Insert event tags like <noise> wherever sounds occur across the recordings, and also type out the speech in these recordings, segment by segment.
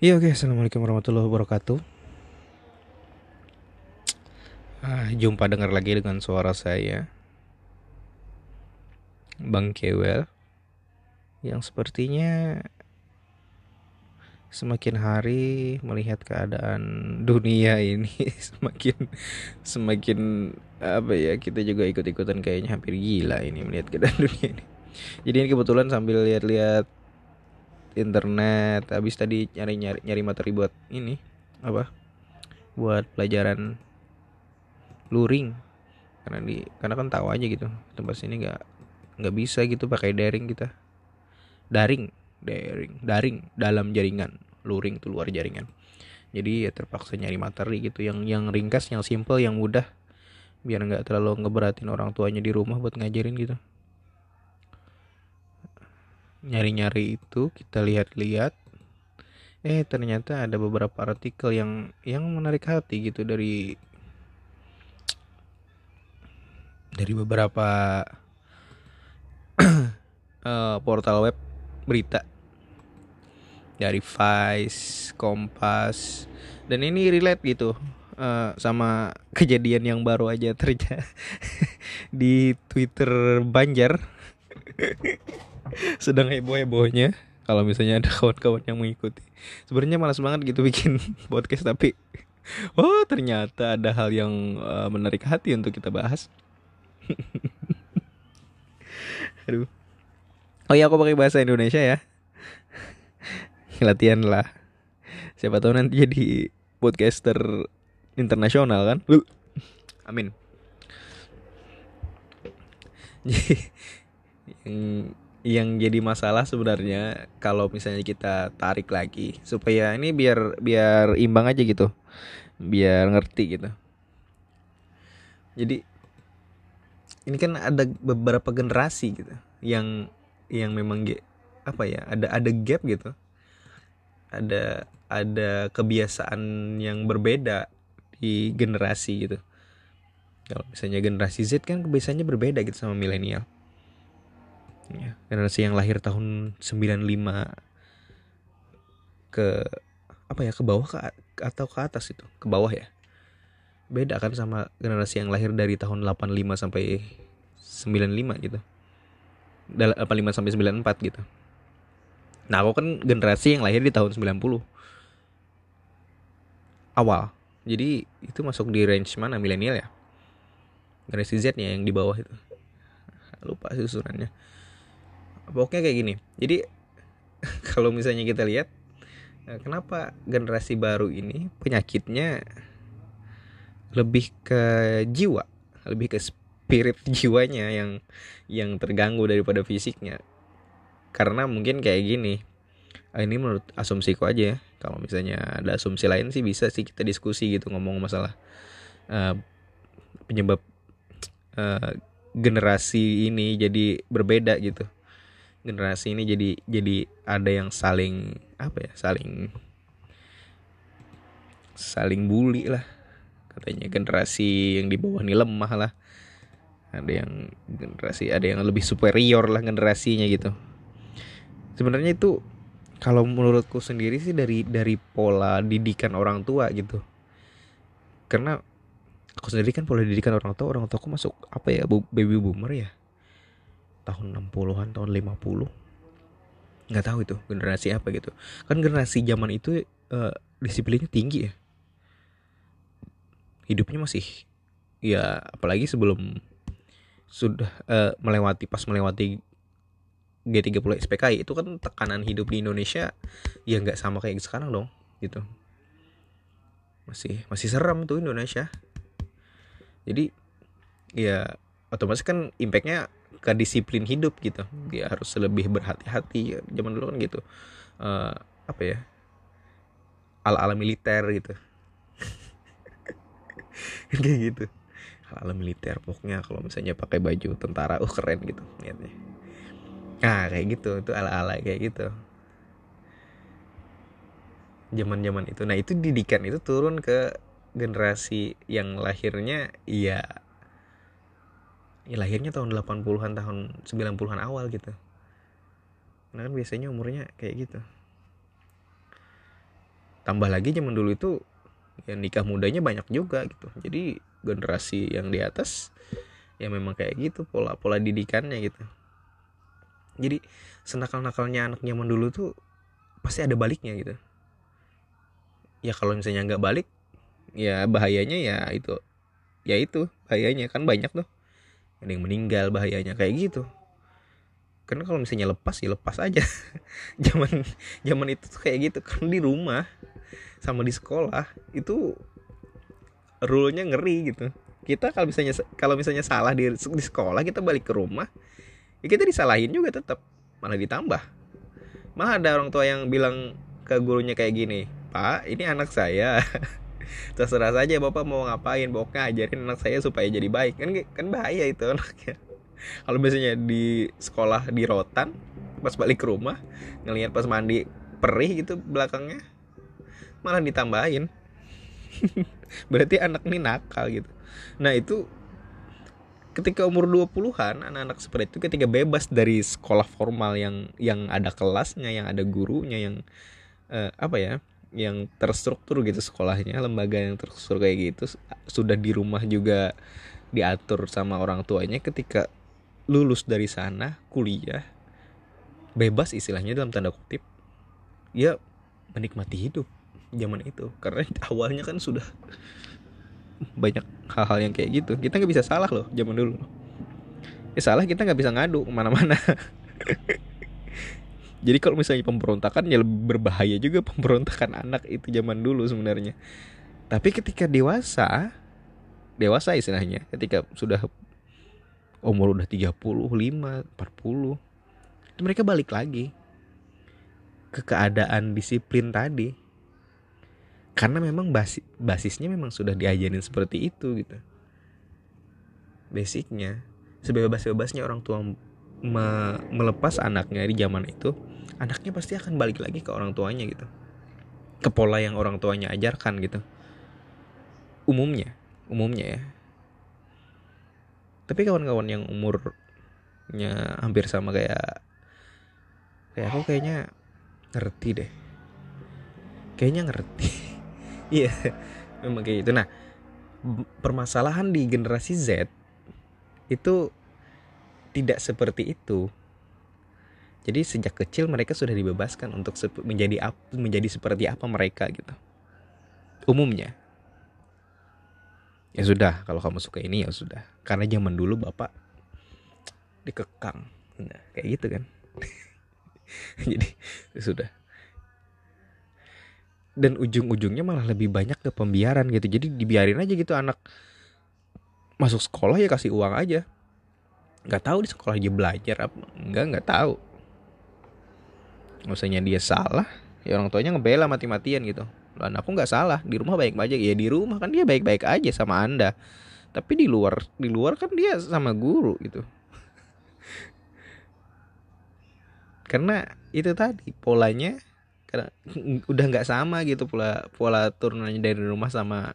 Iya oke, assalamualaikum warahmatullahi wabarakatuh. Ah, jumpa dengar lagi dengan suara saya, Bang Kewel, yang sepertinya semakin hari melihat keadaan dunia ini <laughs> semakin semakin apa ya kita juga ikut-ikutan kayaknya hampir gila ini melihat keadaan dunia ini. Jadi ini kebetulan sambil lihat-lihat internet habis tadi nyari nyari nyari materi buat ini apa? Buat pelajaran luring. Karena di karena kan tahu aja gitu tempat sini nggak nggak bisa gitu pakai daring kita. Daring daring daring dalam jaringan luring tuh luar jaringan. Jadi ya terpaksa nyari materi gitu yang yang ringkas yang simple yang mudah. Biar nggak terlalu ngeberatin orang tuanya di rumah buat ngajarin gitu nyari-nyari itu kita lihat-lihat. Eh ternyata ada beberapa artikel yang yang menarik hati gitu dari dari beberapa uh, <clears throat> portal web berita. Dari Vice, Kompas dan ini relate gitu uh, sama kejadian yang baru aja terjadi <laughs> di Twitter Banjar <laughs> <laughs> sedang heboh-hebohnya. Kalau misalnya ada kawan-kawan yang mengikuti. Sebenarnya malas banget gitu bikin <laughs> podcast tapi <laughs> oh ternyata ada hal yang uh, menarik hati untuk kita bahas. Aduh. Oh iya aku pakai bahasa Indonesia ya. Latihan lah. Siapa tahu nanti jadi podcaster internasional kan? Amin. Yang yang jadi masalah sebenarnya kalau misalnya kita tarik lagi. Supaya ini biar biar imbang aja gitu. Biar ngerti gitu. Jadi ini kan ada beberapa generasi gitu yang yang memang apa ya ada ada gap gitu. Ada ada kebiasaan yang berbeda di generasi gitu. Kalau misalnya generasi Z kan kebiasaannya berbeda gitu sama milenial ya, generasi yang lahir tahun 95 ke apa ya ke bawah ke atau ke atas itu. Ke bawah ya. Beda kan sama generasi yang lahir dari tahun 85 sampai 95 gitu. 85 sampai 94 gitu. Nah aku kan generasi yang lahir di tahun 90 awal. Jadi itu masuk di range mana? Milenial ya? Generasi Z nya yang di bawah itu. Lupa susunannya pokoknya kayak gini. Jadi <laughs> kalau misalnya kita lihat eh, kenapa generasi baru ini penyakitnya lebih ke jiwa lebih ke spirit <laughs> jiwanya yang yang terganggu daripada fisiknya? Karena mungkin kayak gini ah, ini menurut asumsiku aja ya. Kalau misalnya ada asumsi lain sih bisa sih kita diskusi gitu ngomong masalah uh, penyebab uh, generasi ini jadi berbeda gitu generasi ini jadi jadi ada yang saling apa ya saling saling bully lah. Katanya generasi yang di bawah ini lemah lah. Ada yang generasi ada yang lebih superior lah generasinya gitu. Sebenarnya itu kalau menurutku sendiri sih dari dari pola didikan orang tua gitu. Karena aku sendiri kan pola didikan orang tua orang tuaku masuk apa ya baby boomer ya tahun 60-an tahun 50 nggak tahu itu generasi apa gitu. Kan generasi zaman itu uh, disiplinnya tinggi ya. Hidupnya masih ya apalagi sebelum sudah uh, melewati pas melewati G30 SPKI itu kan tekanan hidup di Indonesia ya nggak sama kayak sekarang dong gitu. Masih masih serem tuh Indonesia. Jadi ya otomatis kan impactnya ke disiplin hidup gitu. Dia harus lebih berhati-hati zaman dulu kan gitu. Uh, apa ya? Ala ala militer gitu. <laughs> Kayak gitu. Ala ala militer pokoknya kalau misalnya pakai baju tentara uh keren gitu lihatnya nah kayak gitu itu ala ala kayak gitu. Zaman zaman itu nah itu didikan itu turun ke generasi yang lahirnya ya ya lahirnya tahun 80-an tahun 90-an awal gitu. Karena kan biasanya umurnya kayak gitu. Tambah lagi zaman dulu itu ya nikah mudanya banyak juga gitu. Jadi generasi yang di atas ya memang kayak gitu pola pola didikannya gitu. Jadi senakal nakalnya anak zaman dulu tuh pasti ada baliknya gitu. Ya kalau misalnya nggak balik ya bahayanya ya itu ya itu bahayanya kan banyak tuh ada yang meninggal bahayanya kayak gitu. Karena kalau misalnya lepas ya lepas aja. <laughs> Zaman zaman itu tuh kayak gitu. Kan di rumah sama di sekolah itu rule-nya ngeri gitu. Kita kalau misalnya kalau misalnya salah di, di sekolah kita balik ke rumah ya kita disalahin juga tetap malah ditambah. Malah ada orang tua yang bilang ke gurunya kayak gini pak ini anak saya <laughs> terserah saja bapak mau ngapain? Pokoknya ajarin anak saya supaya jadi baik. Kan kan bahaya itu anaknya. <laughs> Kalau misalnya di sekolah di rotan pas balik ke rumah ngelihat pas mandi perih gitu belakangnya malah ditambahin. <laughs> Berarti anak ini nakal gitu. Nah itu ketika umur 20-an anak-anak seperti itu ketika bebas dari sekolah formal yang yang ada kelasnya yang ada gurunya yang uh, apa ya yang terstruktur gitu sekolahnya lembaga yang terstruktur kayak gitu sudah di rumah juga diatur sama orang tuanya. Ketika lulus dari sana kuliah bebas istilahnya dalam tanda kutip ya menikmati hidup zaman itu. Karena <laughs> awalnya kan sudah banyak hal-hal yang kayak gitu. Kita nggak bisa salah loh zaman dulu. Ya salah kita nggak bisa ngadu ke mana-mana <laughs> jadi kalau misalnya pemberontakan ya lebih berbahaya juga <laughs> pemberontakan anak itu zaman dulu sebenarnya. Tapi ketika dewasa dewasa istilahnya ketika sudah umur udah 35 40 itu mereka balik lagi ke keadaan disiplin tadi. Karena memang basis basisnya memang sudah diajarin seperti itu gitu. Basicnya sebebas-bebasnya orang tua me melepas anaknya di zaman itu anaknya pasti akan balik lagi ke orang tuanya gitu. Ke pola yang orang tuanya ajarkan gitu. Umumnya umumnya ya. Tapi kawan-kawan yang umurnya hampir sama kayak kayak aku kayaknya ngerti deh. Kayaknya ngerti. <laughs> Iya memang kayak gitu. Nah permasalahan di generasi Z itu tidak seperti itu. Jadi sejak kecil mereka sudah dibebaskan untuk menjadi menjadi seperti apa mereka gitu. Umumnya. Ya sudah kalau kamu suka ini ya sudah. Karena zaman dulu bapak dikekang. Nah, kayak gitu kan. <laughs> Jadi ya sudah. Dan ujung-ujungnya malah lebih banyak ke pembiaran gitu. Jadi dibiarin aja gitu anak masuk sekolah ya kasih uang aja nggak tahu di sekolah dia belajar apa? Enggak nggak tahu. Misalnya dia salah ya orang tuanya ngebela mati-matian gitu. Dan aku nggak salah. Di rumah baik aja. Ya di rumah kan dia baik-baik aja sama anda. Tapi di luar di luar kan dia sama guru gitu. Karena itu tadi polanya karena <laughs> udah nggak sama gitu pola pola turunannya dari rumah sama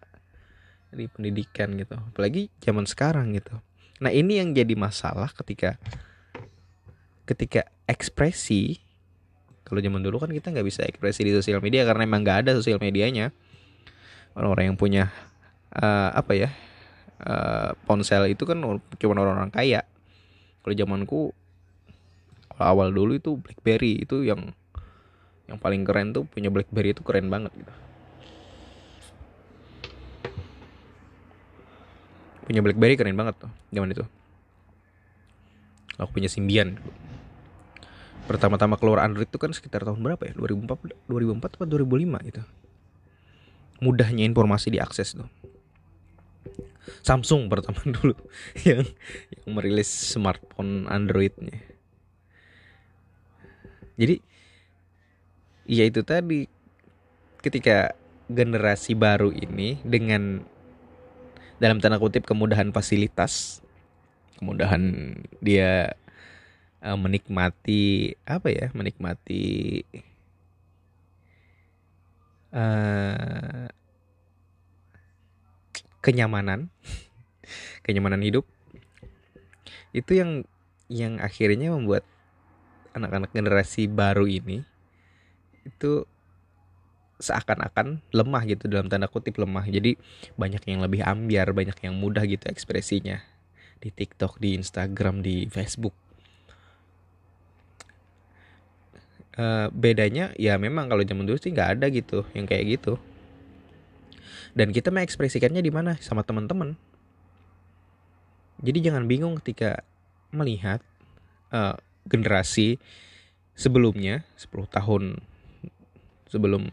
di pendidikan gitu. Apalagi zaman sekarang gitu nah ini yang jadi masalah ketika ketika ekspresi kalau zaman dulu kan kita nggak bisa ekspresi di sosial media karena emang nggak ada sosial medianya. Orang-orang yang punya uh, apa ya uh, ponsel itu kan cuma orang-orang kaya. Kalau zamanku awal dulu itu BlackBerry itu yang yang paling keren tuh punya BlackBerry itu keren banget gitu punya BlackBerry keren banget tuh zaman itu. Aku punya Symbian. Pertama-tama keluar Android itu kan sekitar tahun berapa ya? 2004 2004 atau 2005 gitu. Mudahnya informasi diakses tuh. Samsung pertama <laughs> dulu yang yang merilis smartphone Androidnya. Jadi Iya itu tadi ketika generasi baru ini dengan dalam tanda kutip kemudahan fasilitas, kemudahan dia uh, menikmati apa ya, menikmati uh, kenyamanan, <laughs> kenyamanan hidup. Itu yang yang akhirnya membuat anak-anak generasi baru ini itu seakan-akan lemah gitu dalam tanda kutip lemah. Jadi banyak yang lebih ambiar banyak yang mudah gitu ekspresinya di TikTok di Instagram di Facebook. Uh, bedanya ya memang kalau zaman dulu sih nggak ada gitu yang kayak gitu. Dan kita mengekspresikannya di mana? Sama teman-teman. Jadi jangan bingung ketika melihat uh, generasi sebelumnya 10 tahun sebelum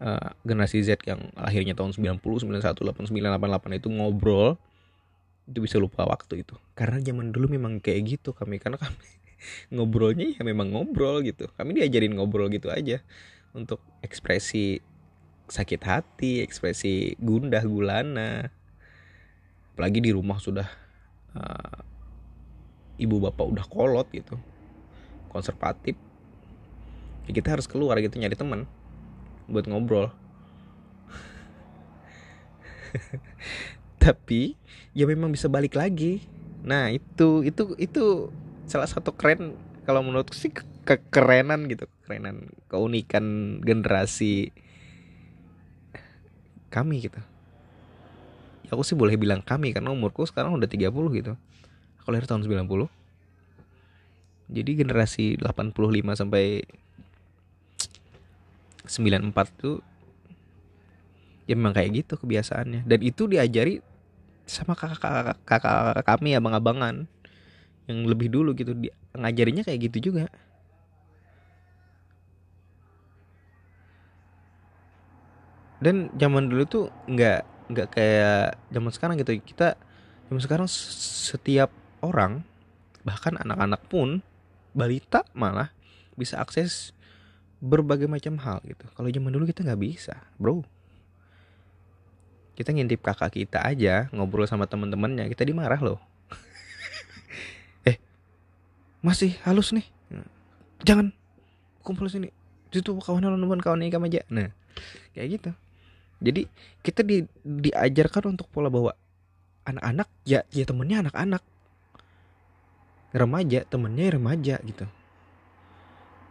uh, generasi Z yang akhirnya tahun 90, 91, 89, 88 itu ngobrol itu bisa lupa waktu itu. Karena zaman dulu memang kayak gitu kami karena kami <laughs> ngobrolnya ya memang ngobrol gitu. Kami diajarin ngobrol gitu aja untuk ekspresi sakit hati ekspresi gundah gulana. Apalagi di rumah sudah uh, ibu bapak udah kolot gitu konservatif ya kita harus keluar gitu nyari teman buat ngobrol. <laughs> Tapi ya memang bisa balik lagi. Nah itu itu itu salah satu keren kalau menurut sih kekerenan gitu kerenan keunikan generasi kami gitu. Ya aku sih boleh bilang kami karena umurku sekarang udah 30 gitu. Aku lahir tahun 90 jadi generasi 85 sampai 94 tuh ya memang kayak gitu kebiasaannya. Dan itu diajari sama kakak-kakak kakak kami abang-abangan yang lebih dulu gitu. Dia ngajarinya kayak gitu juga. Dan zaman dulu tuh nggak nggak kayak zaman sekarang gitu. Kita zaman sekarang setiap orang bahkan anak-anak pun balita malah bisa akses berbagai macam hal gitu. Kalau zaman dulu kita nggak bisa, bro. Kita ngintip kakak kita aja ngobrol sama teman-temannya kita dimarah loh. <laughs> eh, masih halus nih. Jangan kumpul sini. Itu kawan kawan kawan ini aja. Nah, kayak gitu. Jadi kita di, diajarkan untuk pola bahwa anak-anak ya ya temennya anak-anak remaja temennya remaja gitu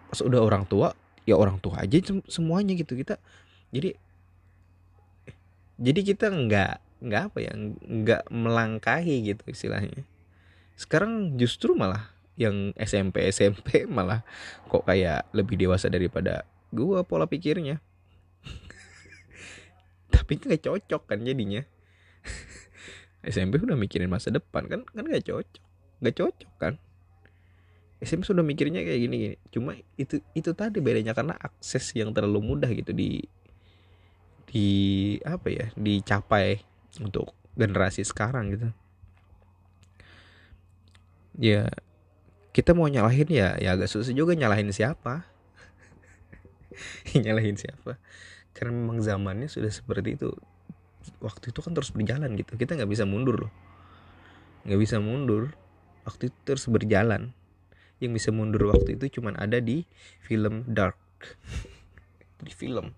pas udah orang tua ya orang tua aja semuanya gitu. Kita jadi jadi kita nggak nggak apa ya nggak melangkahi gitu istilahnya. Sekarang justru malah yang SMP SMP malah kok kayak lebih dewasa daripada gua pola pikirnya. <laughs> Tapi nggak cocok kan jadinya. <laughs> SMP udah mikirin masa depan kan kan nggak cocok nggak cocok kan SMP sudah mikirnya kayak gini gini. Cuma itu itu tadi bedanya karena akses yang terlalu mudah gitu di di apa ya dicapai untuk generasi sekarang gitu. Ya kita mau nyalahin ya ya agak susah juga nyalahin siapa. <laughs> Nyalahin siapa? Karena memang zamannya sudah seperti itu. Waktu itu kan terus berjalan gitu. Kita nggak bisa mundur loh. Nggak bisa mundur. Waktu itu terus berjalan yang bisa mundur waktu itu cuman ada di film Dark. Di film.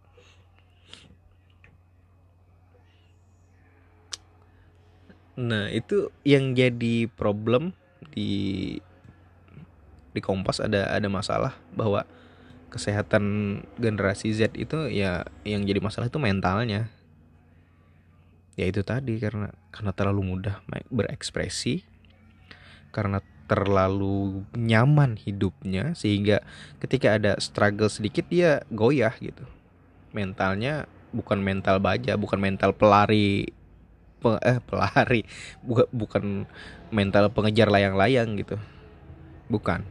Nah itu yang jadi problem di di Kompas ada ada masalah bahwa kesehatan generasi Z itu ya yang jadi masalah itu mentalnya. Ya itu tadi karena karena terlalu mudah berekspresi karena terlalu nyaman hidupnya sehingga ketika ada struggle sedikit dia goyah gitu. Mentalnya bukan mental baja bukan mental pelari pe, eh pelari <laughs> bukan mental pengejar layang-layang gitu. Bukan.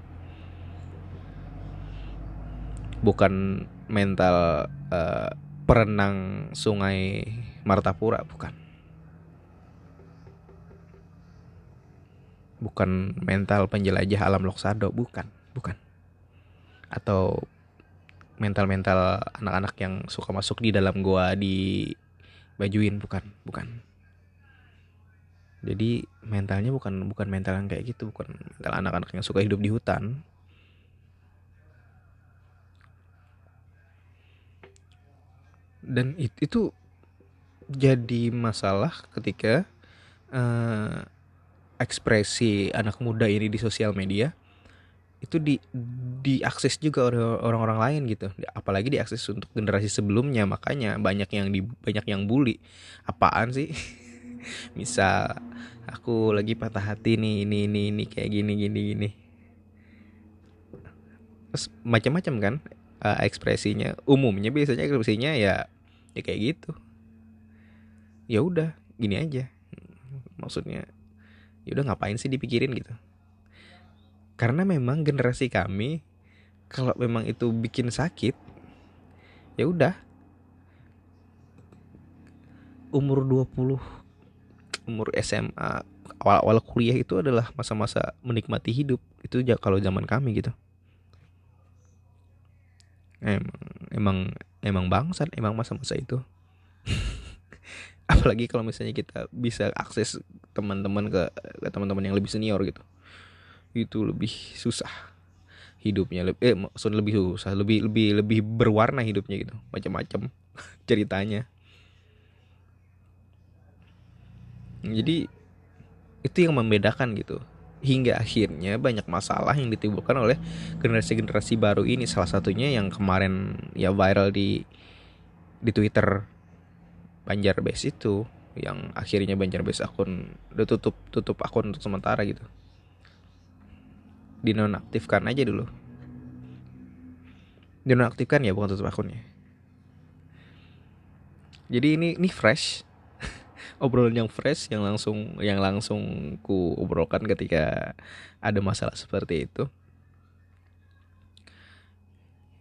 Bukan mental uh, perenang sungai Martapura bukan bukan mental penjelajah alam loksado bukan bukan. Atau mental-mental anak-anak yang suka masuk di dalam gua di bajuin bukan bukan. Jadi mentalnya bukan bukan mental yang kayak gitu bukan mental anak-anak yang suka hidup di hutan. Dan itu jadi masalah ketika uh, ekspresi anak muda ini di sosial media itu di diakses juga oleh orang-orang lain gitu. Apalagi diakses untuk generasi sebelumnya makanya banyak yang di banyak yang bully. Apaan sih? <laughs> Misal aku lagi patah hati nih ini ini ini kayak gini gini gini. Terus macam-macam kan uh, ekspresinya. Umumnya biasanya ekspresinya ya ya kayak gitu. Ya udah gini aja. Maksudnya ya udah ngapain sih dipikirin gitu. Karena memang generasi kami kalau memang itu bikin sakit ya udah. Umur 20 umur SMA awal-awal kuliah itu adalah masa-masa menikmati hidup. Itu kalau zaman kami gitu. Emang emang emang bangsat emang masa-masa itu <laughs> apalagi kalau misalnya kita bisa akses teman-teman ke, teman-teman yang lebih senior gitu. Itu lebih susah hidupnya lebih eh maksud lebih susah lebih lebih lebih berwarna hidupnya gitu macam-macam <laughs> ceritanya. Jadi itu yang membedakan gitu. Hingga akhirnya banyak masalah yang ditimbulkan oleh generasi-generasi baru ini. Salah satunya yang kemarin ya viral di di Twitter Banjarbes itu yang akhirnya Banjarbes akun udah tutup tutup akun untuk sementara gitu. Dinonaktifkan aja dulu. Dinonaktifkan ya bukan tutup akunnya. Jadi ini ini fresh. <laughs> Obrolan yang fresh yang langsung yang langsung ku obrolkan ketika ada masalah seperti itu.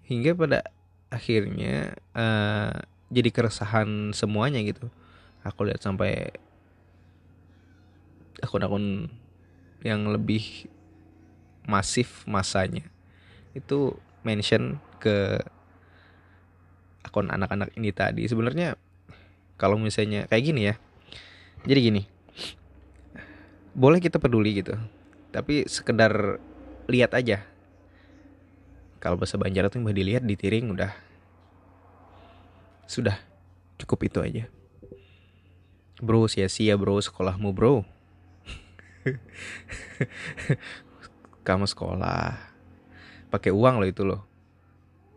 Hingga pada akhirnya uh, jadi keresahan semuanya gitu. Aku lihat sampai akun-akun yang lebih masif masanya itu mention ke akun anak-anak ini tadi. Sebenarnya kalau misalnya kayak gini ya jadi gini boleh kita peduli gitu tapi sekedar lihat aja. Kalau bahasa Banjar tuh mbak dilihat ditiring udah sudah. Cukup itu aja. Bro sia-sia bro. Sekolahmu bro. <laughs> Kamu sekolah. Pakai uang loh itu loh.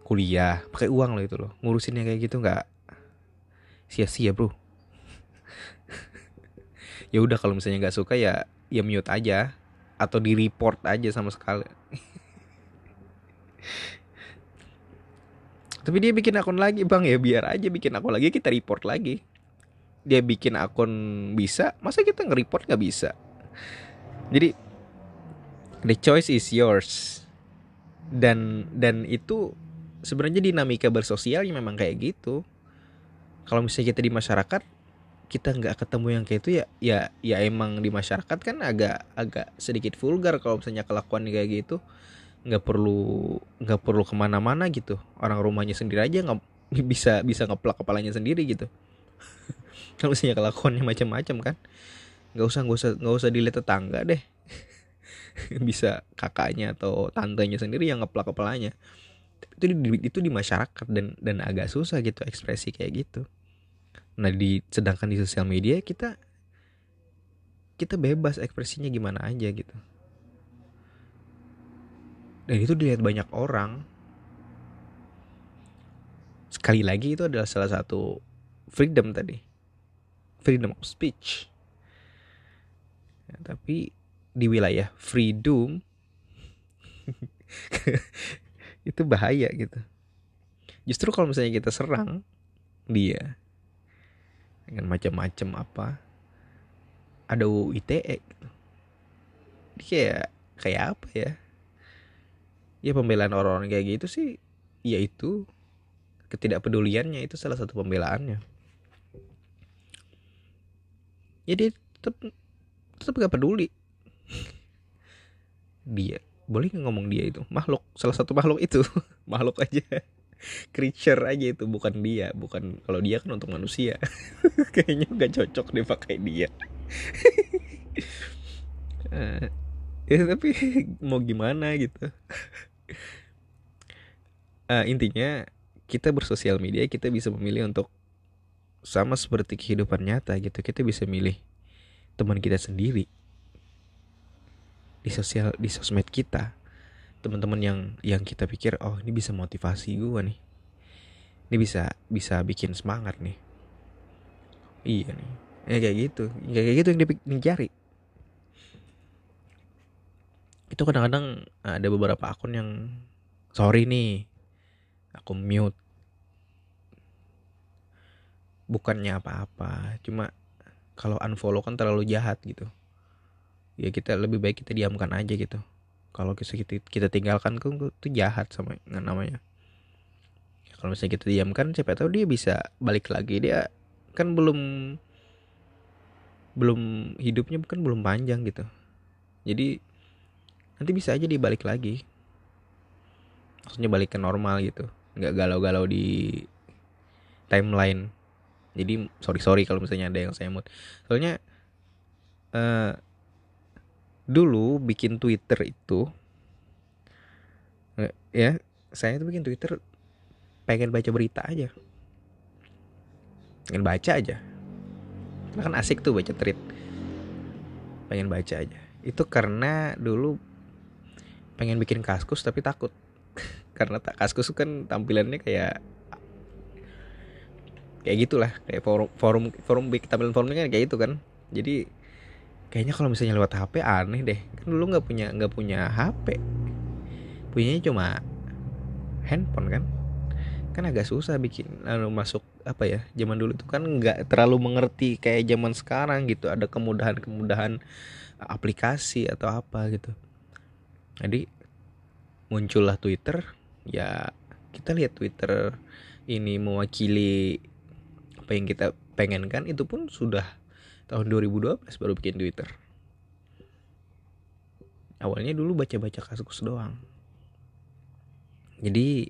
Kuliah. Pakai uang loh itu loh. Ngurusinnya kayak gitu nggak? Sia-sia bro. <laughs> Ya udah kalau misalnya nggak suka ya ya mute aja. Atau di report aja sama sekali <laughs> tapi dia bikin akun lagi bang. Ya biar aja bikin akun lagi kita report lagi. Dia bikin akun bisa masa kita nge-report nggak bisa? Jadi the choice is yours. Dan dan itu sebenarnya dinamika bersosialnya memang kayak gitu. Kalau misalnya kita di masyarakat kita nggak ketemu yang kayak itu ya ya ya emang di masyarakat kan agak agak sedikit vulgar kalau misalnya kelakuan kayak gitu nggak perlu nggak perlu ke mana-mana gitu. Orang rumahnya sendiri aja nggak <laughs> bisa bisa ngeplak kepalanya sendiri gitu. <laughs> Kalau misalnya kelakuannya macam-macam kan. Nggak usah nggak usah nggak usah dilihat tetangga deh. <laughs> Bisa kakaknya atau tantenya sendiri yang ngeplak kepalanya. Itu di, itu di masyarakat dan dan agak susah gitu ekspresi kayak gitu. Nah di sedangkan di sosial media kita kita bebas ekspresinya gimana aja gitu dan itu dilihat banyak orang. Sekali lagi itu adalah salah satu freedom tadi. Freedom of speech. Ya, tapi di wilayah freedom <laughs> itu bahaya gitu. Justru kalau misalnya kita serang dia dengan macam-macam apa ada UU ITE gitu. kayak kayak apa ya ya pembelaan orang-orang kayak gitu sih yaitu ketidakpeduliannya itu salah satu pembelaannya. Ya dia tetap tetap gak peduli. <laughs> Dia boleh ngomong dia itu? Makhluk salah satu makhluk itu. <laughs> Makhluk aja. <laughs> Creature aja itu bukan dia. Bukan kalau dia kan untuk manusia. Kayaknya nggak cocok dipakai dia. Uh, ya tapi <laughs> mau gimana gitu. Uh, <laughs> intinya kita bersosial media kita bisa memilih untuk sama seperti kehidupan nyata gitu. Kita bisa milih teman kita sendiri di sosial di sosmed kita. Teman-teman yang yang kita pikir oh ini bisa motivasi gue nih. Ini bisa bisa bikin semangat nih. Iya nih. Ya kayak gitu. Ya, kayak gitu yang dicari itu kadang-kadang ada beberapa akun yang sorry nih aku mute. Bukannya apa-apa cuma kalau unfollow kan terlalu jahat gitu. Ya kita lebih baik kita diamkan aja gitu. Kalau kita kita tinggalkan kan itu jahat sama namanya. Ya, kalau misalnya kita diamkan siapa tahu dia bisa balik lagi. Dia kan belum belum hidupnya bukan belum panjang gitu. Jadi nanti bisa aja dia balik lagi. Maksudnya balik ke normal gitu. Nggak galau-galau di timeline. Jadi sorry sorry kalau misalnya ada yang saya mood. Soalnya uh, dulu bikin Twitter itu ya saya tuh bikin Twitter pengen baca berita aja. Pengen baca aja. Karena kan asik tuh baca tweet pengen baca aja. Itu karena dulu pengen bikin kaskus tapi takut. <laughs> Karena tak kaskus kan tampilannya kayak kayak gitulah. Kayak forum forum forum tampilan forumnya kan kayak gitu kan. Jadi kayaknya kalau misalnya lewat HP aneh deh. Kan dulu nggak punya nggak punya HP punyanya cuma handphone kan. Kan agak susah bikin lalu masuk apa ya zaman dulu itu kan nggak terlalu mengerti kayak zaman sekarang gitu. Ada kemudahan-kemudahan aplikasi atau apa gitu jadi muncullah Twitter. Ya kita lihat Twitter ini mewakili apa yang kita pengen kan itu pun sudah tahun 2012 baru bikin Twitter. Awalnya dulu baca-baca kasus doang. Jadi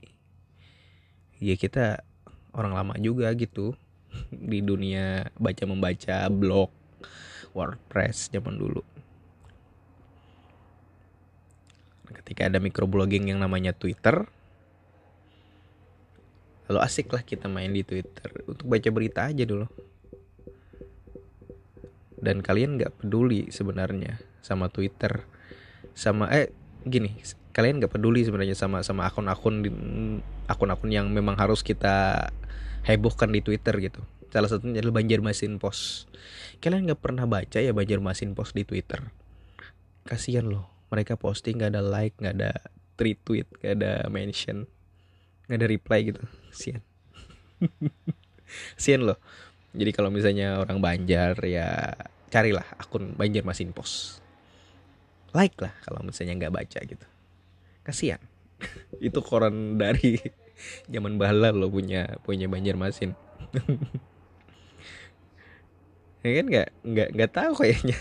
ya kita orang lama juga gitu <laughs> di dunia baca membaca blog WordPress zaman dulu ketika ada microblogging yang namanya Twitter lalu asik lah kita main di Twitter. Untuk baca berita aja dulu. Dan kalian nggak peduli sebenarnya sama Twitter. Sama eh gini kalian nggak peduli sebenarnya sama sama akun-akun akun-akun yang memang harus kita hebohkan di Twitter gitu. Salah satunya adalah Banjarmasin Post kalian nggak pernah baca ya Banjarmasin Post di Twitter? Kasihan loh mereka posting nggak ada like nggak ada retweet nggak ada mention nggak ada reply gitu. Sian. Sian loh. Jadi kalau misalnya orang Banjar ya carilah akun Banjarmasin Post like lah kalau misalnya nggak baca gitu. Kasihan <laughs> itu koran dari <laughs> zaman bala lo punya punya Banjarmasin <laughs> ya kan nggak nggak nggak tahu kayaknya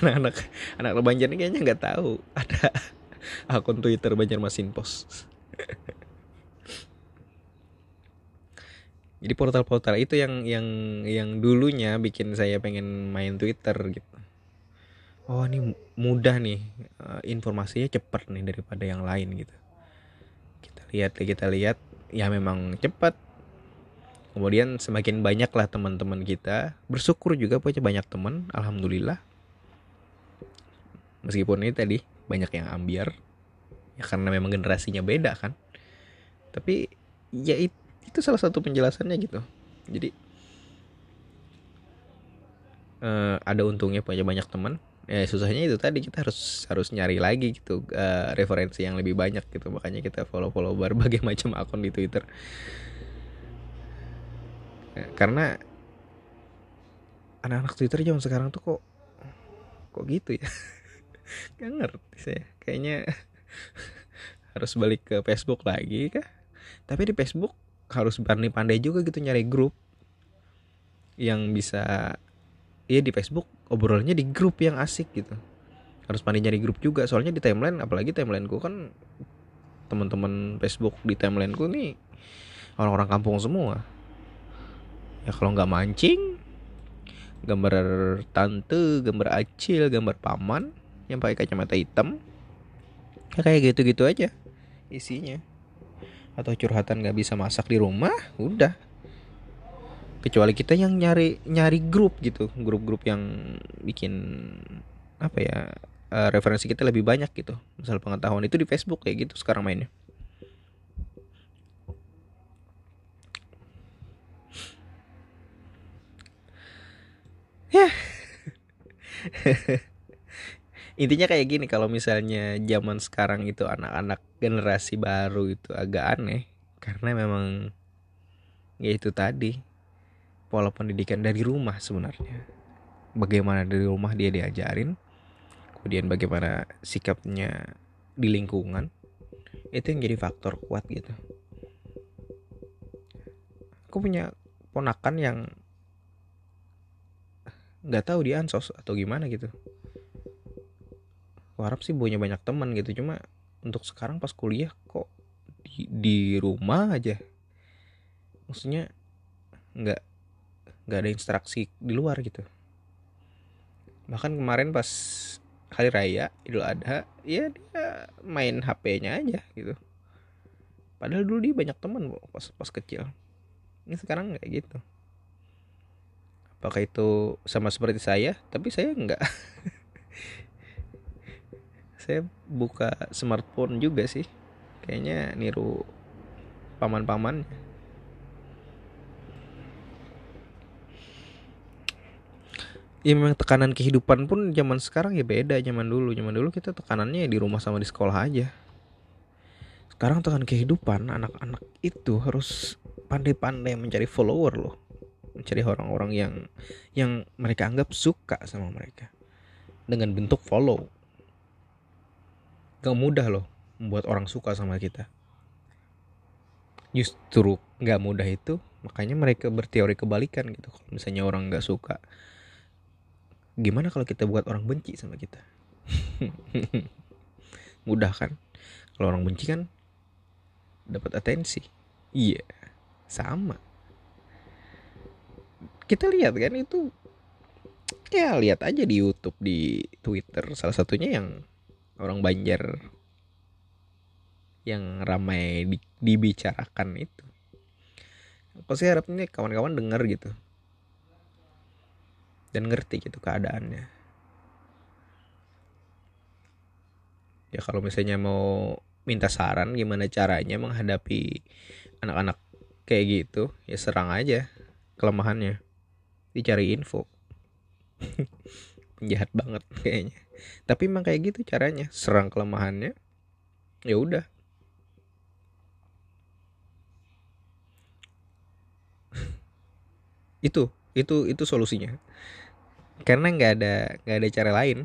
anak-anak anak Banjar ini kayaknya nggak tahu ada <laughs> akun Twitter Banjarmasin Post. <laughs> Jadi portal-portal itu yang yang yang dulunya bikin saya pengen main Twitter gitu. Oh ini mudah nih uh, informasinya cepat nih daripada yang lain gitu. Kita lihat kita lihat ya memang cepat. Kemudian semakin banyak lah teman-teman kita bersyukur juga punya banyak teman alhamdulillah meskipun ini tadi banyak yang ambiar ya karena memang generasinya beda kan. Tapi ya itu, salah satu penjelasannya gitu. Jadi uh, ada untungnya punya banyak teman. Ya susahnya itu tadi kita harus harus nyari lagi gitu uh, referensi yang lebih banyak gitu. Makanya kita follow follow berbagai <laughs> macam akun di Twitter. Ya, karena anak-anak Twitter zaman sekarang tuh kok kok gitu ya <laughs> <laughs> nggak ngerti saya kayaknya <laughs> harus balik ke Facebook lagi kah? Tapi di Facebook harus pandai-pandai juga gitu nyari grup yang bisa Iya di Facebook obrolannya di grup yang asik gitu. Harus pandai nyari grup juga. Soalnya di timeline apalagi timelineku kan teman-teman Facebook di timelineku nih orang-orang kampung semua. Ya kalau nggak mancing gambar tante gambar acil gambar paman yang pakai kacamata hitam. Ya kayak gitu-gitu aja isinya. Atau curhatan nggak bisa masak di rumah udah. Kecuali kita yang nyari nyari grup gitu. Grup-grup yang bikin apa ya uh, referensi kita lebih banyak gitu. Masalah pengetahuan itu di Facebook kayak gitu sekarang mainnya. Ya <laughs> intinya kayak gini kalau misalnya zaman sekarang itu anak-anak generasi baru itu agak aneh karena memang ya itu tadi pola pendidikan dari rumah sebenarnya. Bagaimana dari rumah dia diajarin kemudian bagaimana sikapnya di lingkungan itu yang jadi faktor kuat gitu. Aku punya ponakan yang nggak tahu di ansos atau gimana gitu aku harap sih punya banyak teman gitu. Cuma untuk sekarang pas kuliah kok di, di rumah aja. Maksudnya nggak nggak ada interaksi di luar gitu. Bahkan kemarin pas hari raya idul adha ya dia main hp-nya aja gitu. Padahal dulu dia banyak teman pas pas kecil. Ini sekarang kayak gitu. Apakah itu sama seperti saya? Tapi saya nggak <laughs> saya buka smartphone juga sih. Kayaknya niru paman-paman. Ya memang tekanan kehidupan pun zaman sekarang ya beda zaman dulu. Zaman dulu kita tekanannya di rumah sama di sekolah aja. Sekarang tekanan kehidupan anak-anak itu harus pandai-pandai mencari follower loh. Mencari orang-orang yang yang mereka anggap suka sama mereka. Dengan bentuk follow gak mudah loh membuat orang suka sama kita. Justru gak mudah itu makanya mereka berteori kebalikan gitu. Kalau misalnya orang gak suka gimana kalau kita buat orang benci sama kita? <laughs> Mudah kan? Kalau orang benci kan dapat atensi. Iya sama. Kita lihat kan itu ya lihat aja di YouTube di Twitter. Salah satunya yang orang Banjar yang ramai di, dibicarakan itu. Aku sih harapnya kawan-kawan dengar gitu dan ngerti gitu keadaannya. Ya kalau misalnya mau minta saran gimana caranya menghadapi anak-anak kayak gitu, ya serang aja kelemahannya. Dicari info. <laughs> Penjahat banget <laughs> kayaknya. Tapi emang kayak gitu caranya serang kelemahannya ya udah. <laughs> Itu itu itu solusinya. Karena nggak ada nggak ada cara lain.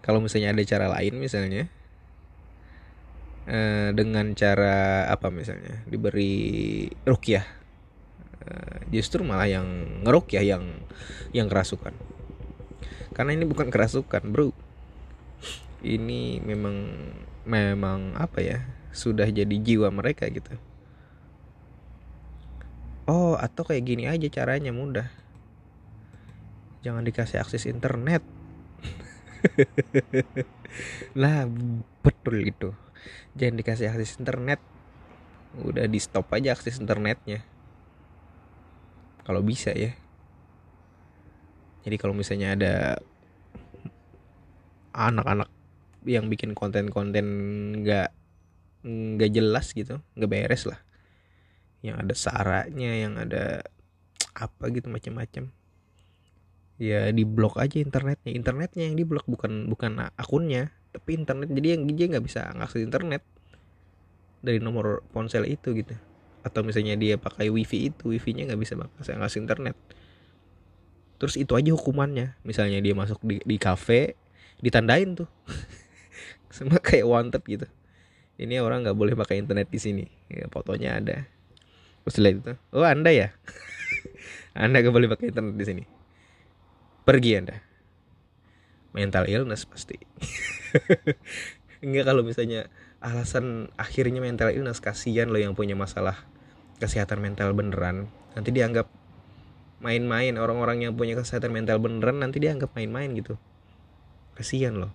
Kalau misalnya ada cara lain misalnya eh, dengan cara apa misalnya? Diberi rukyah justru malah yang ngeruk ya yang yang kerasukan. Karena ini bukan kerasukan bro. Ini memang memang apa ya sudah jadi jiwa mereka gitu. Oh atau kayak gini aja caranya mudah. Jangan dikasih akses internet. <laughs> Lah betul itu. Jangan dikasih akses internet. Udah di stop aja akses internetnya kalau bisa ya. Jadi kalau misalnya ada anak-anak yang bikin konten-konten nggak nggak jelas gitu nggak beres lah. Yang ada saranya yang ada apa gitu macam-macam ya di blok aja internetnya. Internetnya yang di blok bukan bukan akunnya. Tapi internet jadi yang dia nggak bisa ngakses internet dari nomor ponsel itu gitu atau misalnya dia pakai wifi itu wifi-nya nggak bisa saya ngasih internet. Terus itu aja hukumannya. Misalnya dia masuk di di kafe ditandain tuh. <laughs> Sama kayak wanted gitu. Ini orang nggak boleh pakai internet di sini. Ya, fotonya ada. Terus lihat itu. Oh anda ya? <laughs> Anda nggak boleh pakai internet di sini. Pergi anda. Mental illness pasti. <laughs> Enggak kalau misalnya alasan akhirnya mental illness kasihan lo yang punya masalah kesehatan mental beneran nanti dianggap main-main orang-orang yang punya kesehatan mental beneran nanti dianggap main-main gitu. Kasihan loh.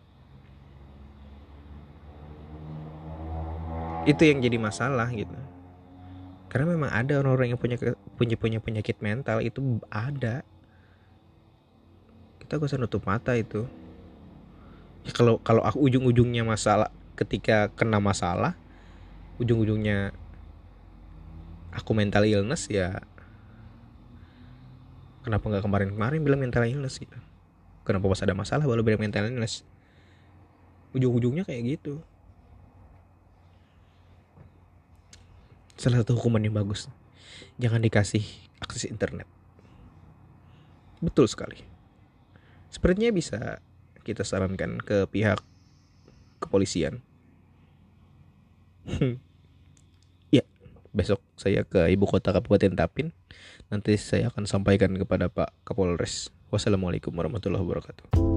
Itu yang jadi masalah gitu. Karena memang ada orang-orang yang punya punya punya penyakit mental itu ada. Mata gak usah nutup mata itu. Ya kalau kalau aku ujung-ujungnya masalah ketika kena masalah ujung-ujungnya aku mental illness ya kenapa nggak kemarin-kemarin bilang mental illness gitu. Kenapa pas ada masalah baru bilang mental illness? Ujung-ujungnya kayak gitu. Salah satu hukuman yang bagus jangan dikasih akses internet. Betul sekali. Sepertinya bisa kita sarankan ke pihak kepolisian <laughs> besok saya ke ibu kota Kabupaten Tapin nanti saya akan sampaikan kepada Pak Kapolres. Wassalamualaikum warahmatullahi wabarakatuh